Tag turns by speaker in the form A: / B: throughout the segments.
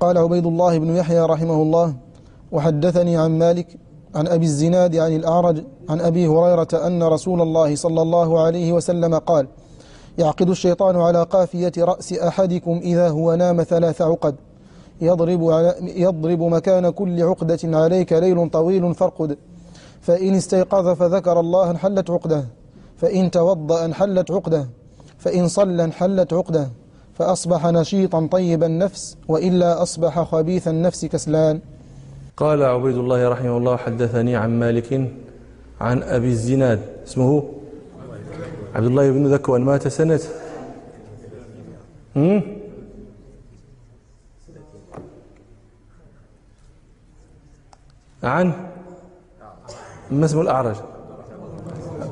A: قال عبيد الله بن يحيى رحمه الله وحدثني عن مالك عن أبي الزناد عن الأعرج عن أبي هريرة أن رسول الله صلى الله عليه وسلم قال يعقد الشيطان على قافية رأس أحدكم إذا هو نام ثلاث عقد. يضرب, على يضرب مكان كل عقدة عليك ليل طويل فارقد. فإن استيقظ فذكر الله انحلت عقدة. فإن توضأ انحلت عقدة. فإن صلى انحلت عقدة. فأصبح نشيطا طيب النفس وإلا أصبح خبيث النفس كسلان.
B: قال عبيد الله رحمه الله حدثني عن مالك عن أبي الزناد. اسمه عبد الله بن ذكوان مات سنة عن؟ ما اسمه الأعرج؟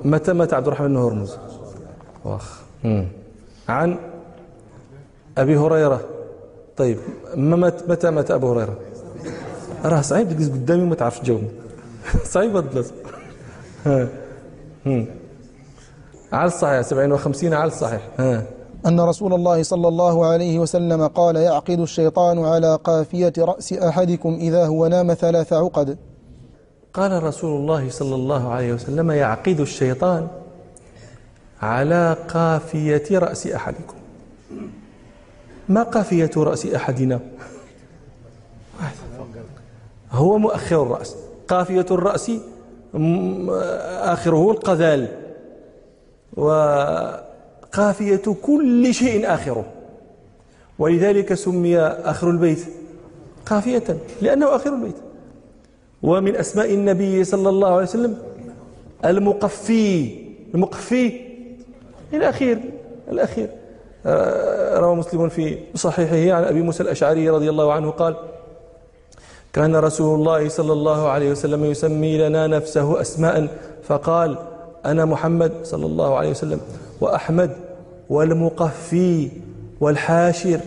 B: متى مات عبد الرحمن بن هرمز؟ وأخ عن؟ أبي هريرة. طيب متى مات أبو هريرة؟ راه صعيب تجلس قدامي وما تعرفش تجاوبني صعيب هذا على الصحيح 57 على الصحيح. ها.
A: أن رسول الله صلى الله عليه وسلم قال يعقد الشيطان على قافية رأس أحدكم إذا هو نام ثلاث عقد.
B: قال رسول الله صلى الله عليه وسلم يعقد الشيطان على قافية رأس أحدكم. ما قافية رأس أحدنا؟ هو مؤخر الرأس. قافية الرأس آخره القذال. وقافية كل شيء آخره. ولذلك سمي آخر البيت قافية لأنه آخر البيت. ومن أسماء النبي صلى الله عليه وسلم المقفي. المقفي. الأخير. الأخير. روى مسلم في صحيحه عن أبي موسى الأشعري رضي الله عنه قال كان رسول الله صلى الله عليه وسلم يسمي لنا نفسه أسماء فقال أنا محمد صلى الله عليه وسلم وأحمد والمقفي والحاشر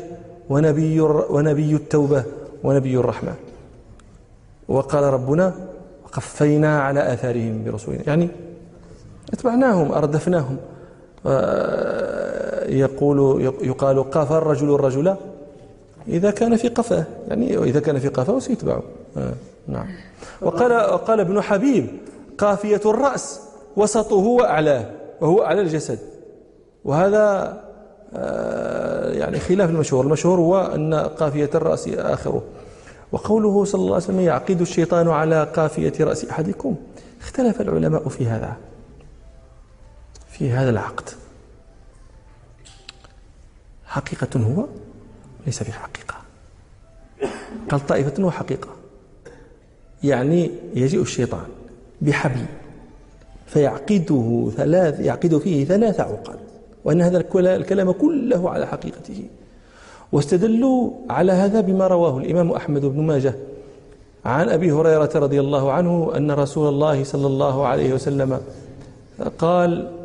B: ونبي, ونبي التوبة ونبي الرحمة. وقال ربنا وقفينا على آثارهم برسولنا. يعني أتبعناهم أردفناهم. يقول يقال قاف الرجل الرجل إذا كان في قفاه يعني إذا كان في قفاه سيتبعه. آه نعم. وقال, وقال ابن حبيب قافية الرأس وسطه وأعلاه وهو أعلى الجسد. وهذا آه يعني خلاف المشهور. المشهور هو أن قافية الرأس آخره. وقوله صلى الله عليه وسلم يعقد الشيطان على قافية رأس أحدكم. اختلف العلماء في هذا في هذا العقد. حقيقة هو ليس في حقيقة قال طائفة هو حقيقة يعني يجيء الشيطان بحبل فيعقده ثلاث يعقد فيه ثلاث عقد وأن هذا الكلام كله على حقيقته. واستدلوا على هذا بما رواه الإمام أحمد بن ماجه عن أبي هريرة رضي الله عنه أن رسول الله صلى الله عليه وسلم قال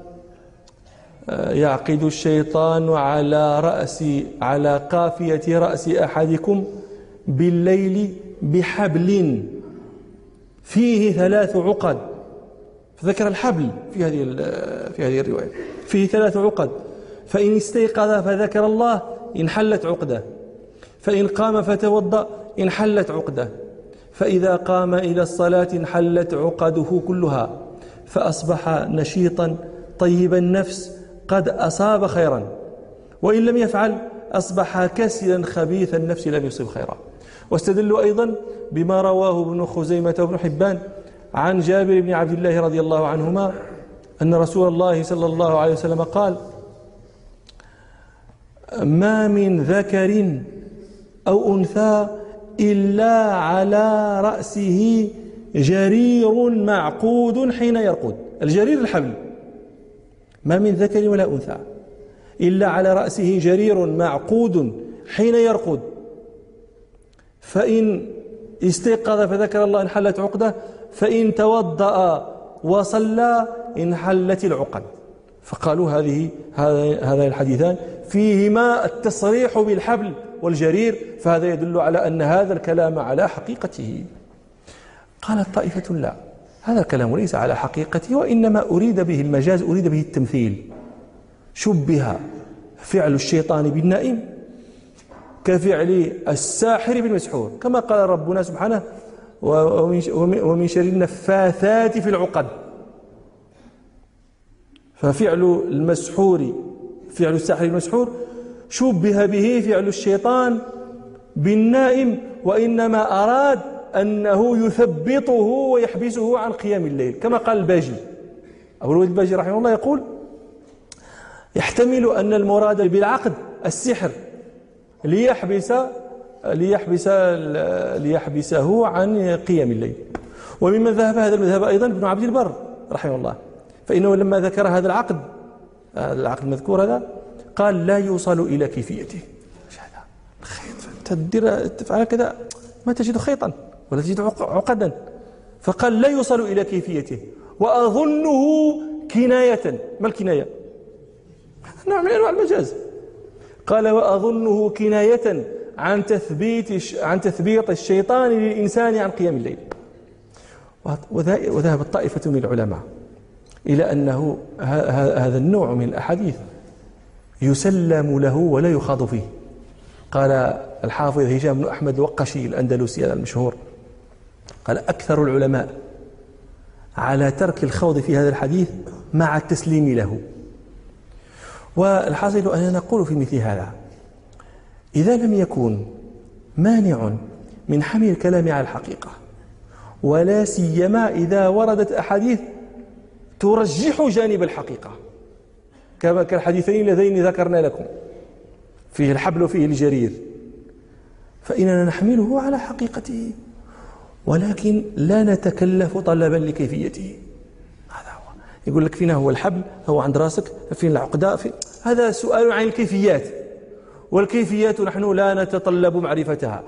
B: يعقد الشيطان على رأس على قافية رأس أحدكم بالليل بحبل. فيه ثلاث عقد. فذكر الحبل في هذه في هذه الرواية. فيه ثلاث عقد. فإن استيقظ فذكر الله انحلت عقدة. فإن قام فتوضأ انحلت عقدة. فإذا قام إلى الصلاة انحلت عقده كلها. فأصبح نشيطا طيب النفس قد أصاب خيرا وإن لم يفعل أصبح كسلا خبيث النفس لم يصب خيرا. واستدلوا أيضا بما رواه ابن خزيمة وابن حبان عن جابر بن عبد الله رضي الله عنهما أن رسول الله صلى الله عليه وسلم قال ما من ذكر أو أنثى إلا على رأسه جرير معقود حين يرقد. الجرير الحبل. ما من ذكر ولا أنثى. إلا على رأسه جرير معقود حين يرقد. فإن استيقظ فذكر الله انحلت عقدة فإن توضأ وصلى انحلت العقد. فقالوا هذه هذان الحديثان فيهما التصريح بالحبل والجرير فهذا يدل على أن هذا الكلام على حقيقته. قالت طائفة لا. هذا الكلام ليس على حقيقته وإنما أريد به المجاز أريد به التمثيل. شبه فعل الشيطان بالنائم كفعل الساحر بالمسحور. كما قال ربنا سبحانه ومن شر النفاثات في العقد ففعل المسحور فعل الساحر المسحور شبه به فعل الشيطان بالنائم وإنما أراد أنه يثبطه ويحبسه عن قيام الليل. كما قال الباجي. أبو الوليد الباجي رحمه الله يقول يحتمل أن المراد بالعقد السحر. ليحبس ليحبس ليحبسه عن قيام الليل. وممن ذهب هذا المذهب أيضا ابن عبد البر رحمه الله. فإنه لما ذكر هذا العقد العقد المذكور هذا قال لا يوصل إلى كيفيته. هذا خيط. تدير تفعل كذا ما تجد خيطا. ولا تجد عقدا. فقال لا يوصل إلى كيفيته. وأظنه كناية. ما الكناية؟ نوع من أنواع المجاز. قال وأظنه كناية عن تثبيت عن تثبيط الشيطان للإنسان عن قيام الليل. وذهبت طائفة من العلماء إلى أنه هذا النوع من الأحاديث يسلم له ولا يخاض فيه. قال الحافظ هشام بن أحمد الوقشي الأندلسي المشهور. قال أكثر العلماء على ترك الخوض في هذا الحديث مع التسليم له. والحاصل أننا نقول في مثل هذا إذا لم يكن مانع من حمل الكلام على الحقيقة ولا سيما إذا وردت أحاديث ترجح جانب الحقيقة. كما كالحديثين اللذين ذكرنا لكم فيه الحبل وفيه الجرير. فإننا نحمله على حقيقته. ولكن لا نتكلف طلبا لكيفيته. هذا هو. يقول لك فينا هو الحبل هو عند راسك فين العقدة في هذا سؤال عن الكيفيات. والكيفيات نحن لا نتطلب معرفتها.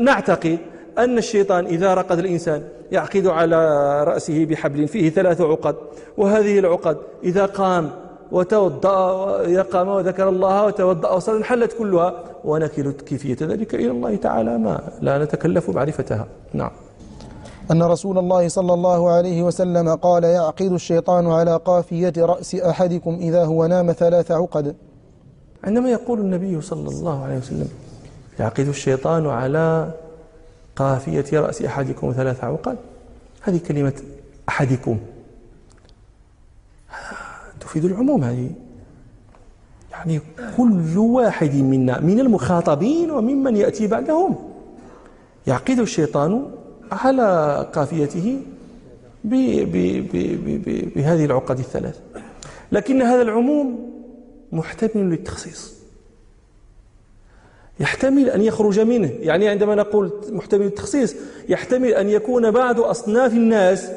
B: نعتقد أن الشيطان إذا رقد الإنسان يعقد على رأسه بحبل فيه ثلاث عقد وهذه العقد إذا قام وتوضأ إذا قام وذكر الله وتوضأ وصلى انحلت كلها. ونكل كيفية ذلك إلى الله تعالى ما لا نتكلف معرفتها. نعم.
A: أن رسول الله صلى الله عليه وسلم قال يعقد الشيطان على قافية رأس أحدكم إذا هو نام ثلاث عقد.
B: عندما يقول النبي صلى الله عليه وسلم يعقد الشيطان على قافية رأس أحدكم ثلاث عقد هذه كلمة أحدكم. تفيد العموم هذه. يعني كل واحد منا من المخاطبين وممن يأتي بعدهم. يعقد الشيطان على قافيته بهذه العقد الثلاث. لكن هذا العموم محتمل للتخصيص. يحتمل أن يخرج منه. يعني عندما نقول محتمل للتخصيص يحتمل أن يكون بعض أصناف الناس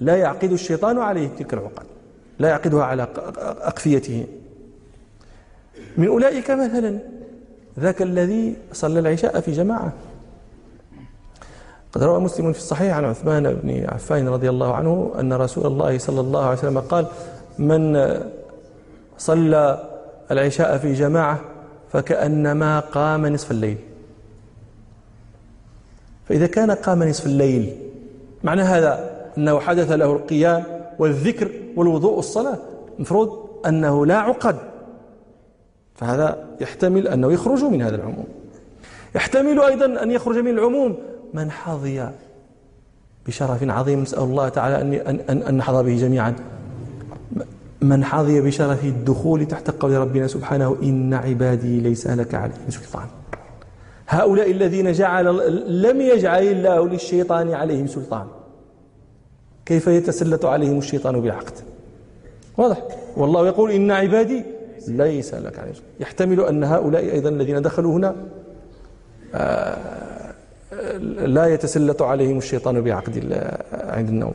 B: لا يعقد الشيطان عليه تلك العقد. لا يعقدها على أقفيته. من أولئك مثلا ذاك الذي صلى العشاء في جماعة. قد روى مسلم في الصحيح عن عثمان بن عفان رضي الله عنه أن رسول الله صلى الله عليه وسلم قال من صلى العشاء في جماعة فكأنما قام نصف الليل. فإذا كان قام نصف الليل معنى هذا أنه حدث له القيام والذكر والوضوء والصلاة المفروض أنه لا عقد. فهذا يحتمل أنه يخرج من هذا العموم. يحتمل أيضا أن يخرج من العموم من حظي بشرف عظيم. نسأل الله تعالى أن, أن, أن نحظى به جميعا. من حظي بشرف الدخول تحت قول ربنا سبحانه إن عبادي ليس لك عليهم سلطان. هؤلاء الذين جعل لم يجعل الله للشيطان عليهم سلطان. كيف يتسلط عليهم الشيطان بالعقد؟ واضح. والله يقول إن عبادي ليس لك عليهم يحتمل أن هؤلاء أيضا الذين دخلوا هنا آه، لا يتسلط عليهم الشيطان بعقد عند النوم.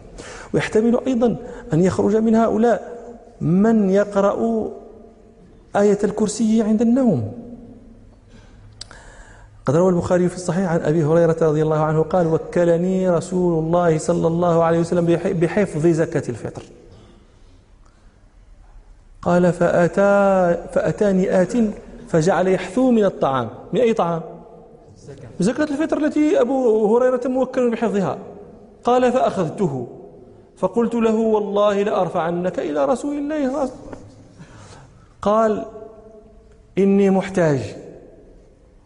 B: ويحتمل أيضا أن يخرج من هؤلاء من يقرأ آية الكرسي عند النوم. قد روى البخاري في الصحيح عن أبي هريرة رضي الله عنه قال وكلني رسول الله صلى الله عليه وسلم بحفظ زكاة الفطر. قال فأتى فأتاني آت فجعل يحثو من الطعام. من أي طعام؟ زكاة الفطر التي أبو هريرة موكل بحفظها. قال فأخذته. فقلت له والله لأرفعنك إلى رسول الله قال إني محتاج.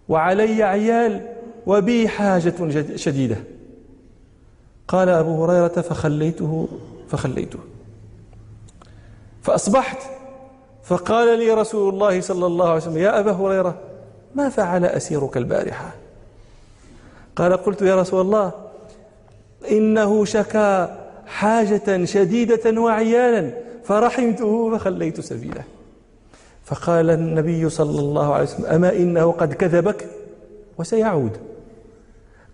B: وعلي عيال وبي حاجة شديدة. قال أبو هريرة فخليته فخليته. فأصبحت. فقال لي رسول الله صلى الله عليه وسلم يا أبا هريرة ما فعل أسيرك البارحة؟ قال قلت يا رسول الله إنه شكا حاجة شديدة وعيالا فرحمته فخليت سبيله. فقال النبي صلى الله عليه وسلم أما إنه قد كذبك وسيعود.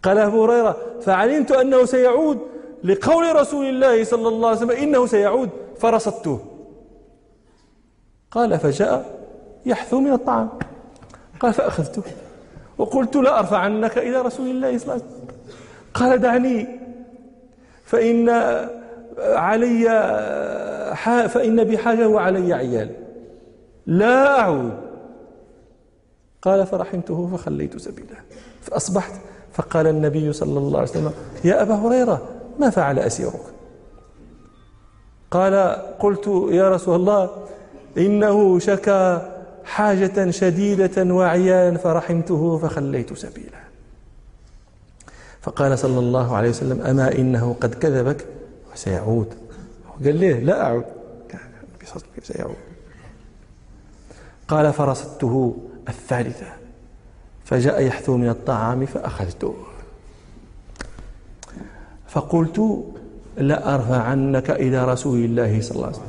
B: قال أبو هريرة فعلمت أنه سيعود لقول رسول الله صلى الله عليه وسلم إنه سيعود فرصدته. قال فجاء يحثو من الطعام. قال فأخذته. وقلت لا أرفع عنك إلى رسول الله صلى الله عليه وسلم. قال دعني فإن علي فإن بحاجة وعلي عيال. لا أعود. قال فرحمته فخليت سبيله. فأصبحت. فقال النبي صلى الله عليه وسلم يا أبا هريرة ما فعل أسيرك؟ قال قلت يا رسول الله إنه شكى حاجة شديدة وعيالا فرحمته فخليت سبيله. فقال صلى الله عليه وسلم أما إنه قد كذبك؟ وسيعود. قال ليه؟ لا أعود. سيعود. قال فرصدته الثالثة فجاء يحثو من الطعام فأخذته. فقلت لا أرفع عنك إلى رسول الله صلى الله عليه وسلم.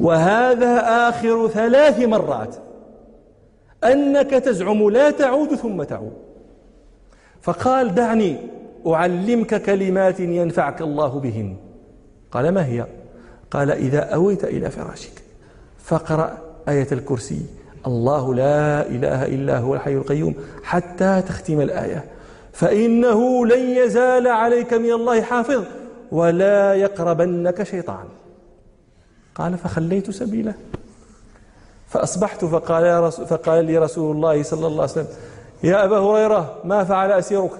B: وهذا آخر ثلاث مرات أنك تزعم لا تعود ثم تعود. فقال دعني أعلمك كلمات ينفعك الله بهن. قال ما هي؟ قال إذا أويت إلى فراشك. فاقرأ آية الكرسي. الله لا إله إلا هو الحي القيوم حتى تختم الآية. فإنه لن يزال عليك من الله حافظ ولا يقربنك شيطان. قال فخليت سبيله. فأصبحت فقال, فقال لي رسول الله صلى الله عليه وسلم يا أبا هريرة ما فعل أسيرك؟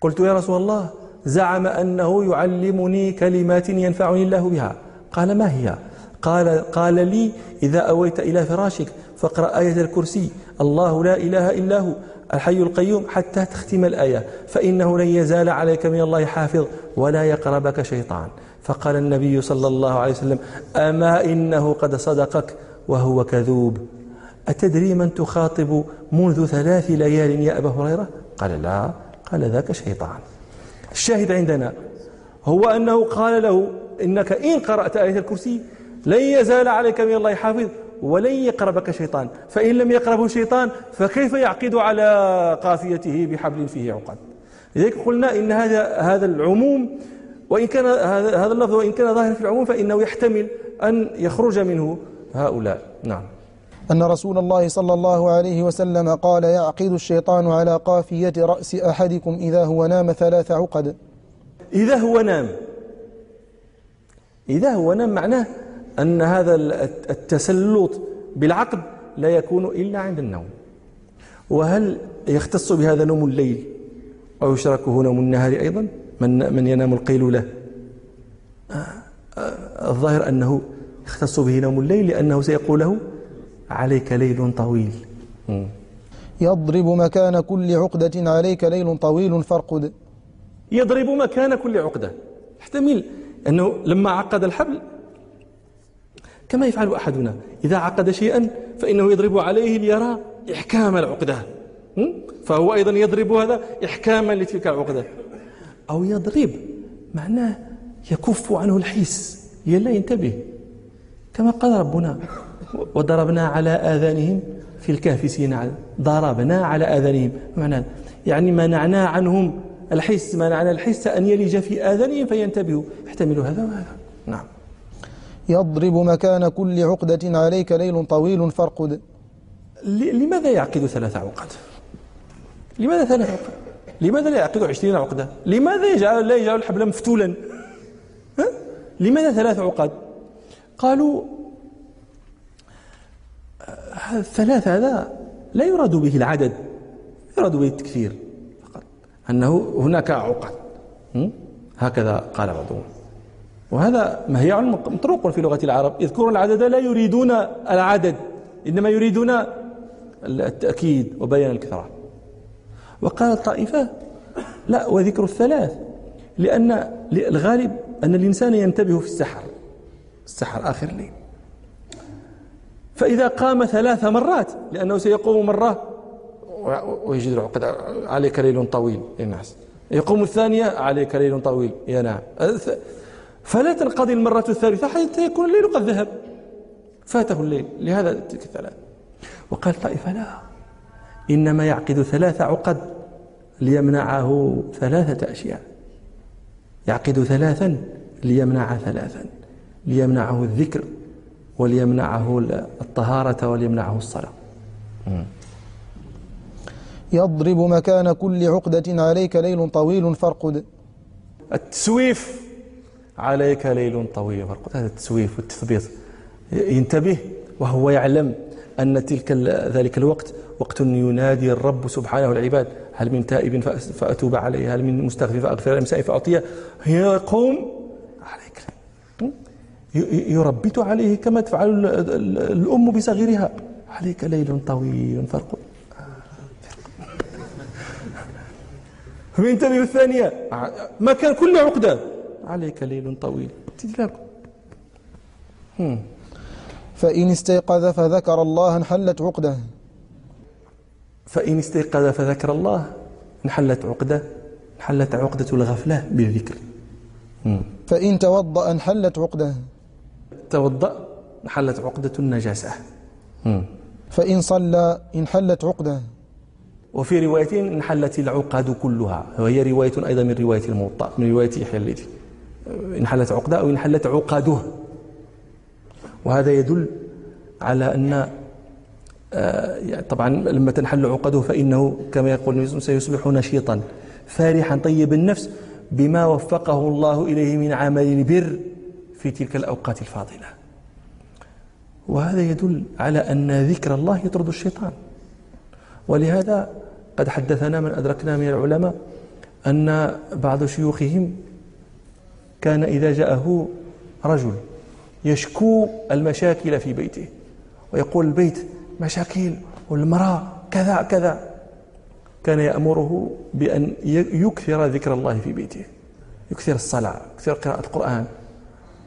B: قلت يا رسول الله زعم أنه يعلمني كلمات ينفعني الله بها. قال ما هي؟ قال, قال لي إذا أويت إلى فراشك فاقرأ آية الكرسي. الله لا إله إلا هو الحي القيوم حتى تختم الآية. فإنه لن يزال عليك من الله حافظ ولا يقربك شيطان. فقال النبي صلى الله عليه وسلم أما إنه قد صدقك وهو كذوب. أتدري من تخاطب منذ ثلاث ليال يا أبا هريرة؟ قال لا قال ذاك شيطان. الشاهد عندنا هو أنه قال له إنك إن قرأت آية الكرسي لن يزال عليك من الله حافظ ولن يقربك شيطان. فإن لم يقربه شيطان فكيف يعقد على قافيته بحبل فيه عقد؟ لذلك قلنا إن هذا هذا العموم وإن كان هذا اللفظ وإن كان ظاهر في العموم فإنه يحتمل أن يخرج منه هؤلاء. نعم.
A: أن رسول الله صلى الله عليه وسلم قال يعقد الشيطان على قافية رأس أحدكم إذا هو نام ثلاث عقد.
B: إذا هو نام. إذا هو نام معناه أن هذا التسلط بالعقد لا يكون إلا عند النوم. وهل يختص بهذا نوم الليل أو يشركه نوم النهار أيضا؟ من, من ينام القيلولة الظاهر أنه يختص به نوم الليل لأنه سيقول له عليك ليل طويل.
A: يضرب مكان كل عقدة عليك ليل طويل فارقد.
B: يضرب مكان كل عقدة. يحتمل أنه لما عقد الحبل كما يفعل أحدنا. إذا عقد شيئا فإنه يضرب عليه ليرى إحكام العقدة. فهو أيضا يضرب هذا إحكاما لتلك العقدة. أو يضرب معناه يكف عنه الحس. يلا ينتبه. كما قال ربنا وضربنا على آذانهم في الكهف سينا ضربنا على آذانهم. معناه يعني منعنا عنهم الحس. منعنا الحس أن يلج في آذانهم فينتبهوا. يحتمل هذا وهذا. نعم.
A: يضرب مكان كل عقدة عليك ليل طويل فارقد.
B: لماذا يعقد ثلاث عقد؟ لماذا ثلاث عقد؟ لماذا لا يعقد عشرين عقدة؟ لماذا يجعل لا يجعل الحبل مفتولا؟ ها؟ لماذا ثلاث عقد؟ قالوا الثلاث هذا لا يراد به العدد يراد به التكثير فقط أنه هناك عقد. هكذا قال بعضهم. وهذا مهيع مطروق في لغة العرب. يذكرون العدد لا يريدون العدد إنما يريدون التأكيد وبيان الكثرة. وقال الطائفة لا وذكر الثلاث لأن الغالب أن الإنسان ينتبه في السحر. السحر آخر الليل فإذا قام ثلاث مرات لأنه سيقوم مرة ويجد العقد عليك ليل طويل يا ناس يقوم الثانية عليك ليل طويل يا نعم فلا تنقضي المرة الثالثة حتى يكون الليل قد ذهب. فاته الليل. لهذا تلك الثلاث. وقال طائفة لا. إنما يعقد ثلاث عقد ليمنعه ثلاثة أشياء. يعقد ثلاثا ليمنع ثلاثا. ليمنعه الذكر وليمنعه الطهارة وليمنعه الصلاة.
A: يضرب مكان كل عقدة عليك ليل طويل فارقد.
B: التسويف عليك ليل طويل. فارقد هذا التسويف والتثبيط ينتبه وهو يعلم أن تلك ذلك الوقت وقت ينادي الرب سبحانه العباد هل من تائب فأتوب عليه؟ هل من مستغفر فأغفر المسائل فأعطيه؟ يقوم عليك. يربت عليه كما تفعل الأم بصغيرها. عليك ليل طويل. فرق. وينتبه الثانية. ما كان كل عقدة. عليك ليل طويل.
A: فإن استيقظ فذكر الله انحلت عقده.
B: فإن استيقظ فذكر الله انحلت عقدة. انحلت عقدة الغفلة بالذكر.
A: فإن توضأ انحلت عقده.
B: توضأ انحلت عقدة النجاسة.
A: فإن صلى انحلت عقده.
B: وفي رواية انحلت العقد كلها. وهي رواية أيضا من رواية الموطأ من رواية يحيى الليثي. انحلت عقدة أو انحلت عقده. وهذا يدل على أن آه، يعني طبعا لما تنحل عقده فإنه كما يقول النبي سيصبح نشيطا فارحا طيب النفس بما وفقه الله إليه من عمل البر في تلك الأوقات الفاضلة. وهذا يدل على أن ذكر الله يطرد الشيطان. ولهذا قد حدثنا من أدركنا من العلماء أن بعض شيوخهم كان إذا جاءه رجل يشكو المشاكل في بيته ويقول البيت مشاكل والمرأة كذا كذا. كان يأمره بأن يكثر ذكر الله في بيته يكثر الصلاة يكثر قراءة القرآن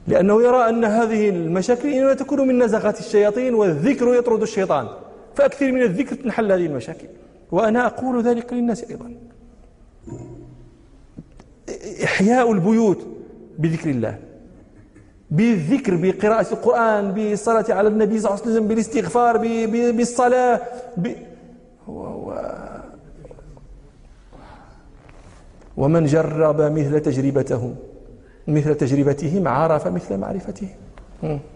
B: لأنه يرى أن هذه المشاكل إنما تكون من نزغات الشياطين والذكر يطرد الشيطان. فأكثر من الذكر تنحل هذه المشاكل. وأنا أقول ذلك للناس أيضا. إحياء البيوت بذكر الله بالذكر بقراءة القرآن بالصلاة على النبي صلى الله عليه وسلم بالاستغفار بالصلاة ب... ومن جرب مثل تجربتهم مثل تجربتهم عرف مثل معرفتهم.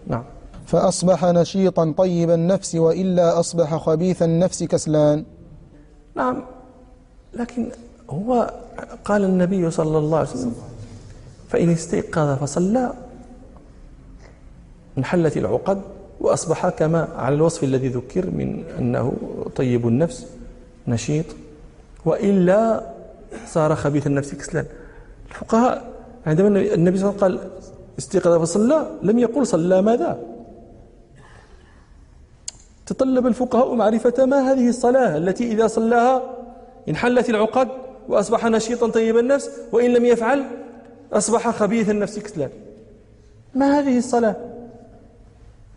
B: نعم.
A: فأصبح نشيطا طيب النفس وإلا أصبح خبيث النفس كسلان.
B: نعم لكن هو قال النبي صلى الله عليه وسلم فإن استيقظ فصلى. انحلت العقد وأصبح كما على الوصف الذي ذكر من أنه طيب النفس نشيط. وإلا صار خبيث النفس كسلان. الفقهاء عندما النبي صلى الله عليه وسلم قال استيقظ فصلى لم يقل صلى ماذا؟ تطلب الفقهاء معرفة ما هذه الصلاة التي إذا صلاها انحلت العقد وأصبح نشيطا طيب النفس وإن لم يفعل أصبح خبيث النفس كسلان ما هذه الصلاة؟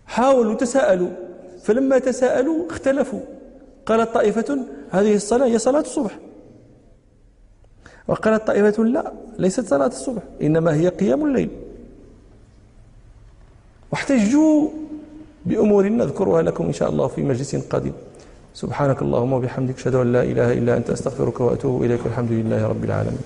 B: حاولوا تساءلوا. فلما تساءلوا اختلفوا. قالت طائفة هذه الصلاة هي صلاة الصبح. وقالت طائفة لا ليست صلاة الصبح إنما هي قيام الليل. واحتجوا بأمور نذكرها لكم إن شاء الله في مجلس قادم. سبحانك اللهم وبحمدك أشهد أن لا إله إلا أنت أستغفرك وأتوب إليك والحمد لله رب العالمين.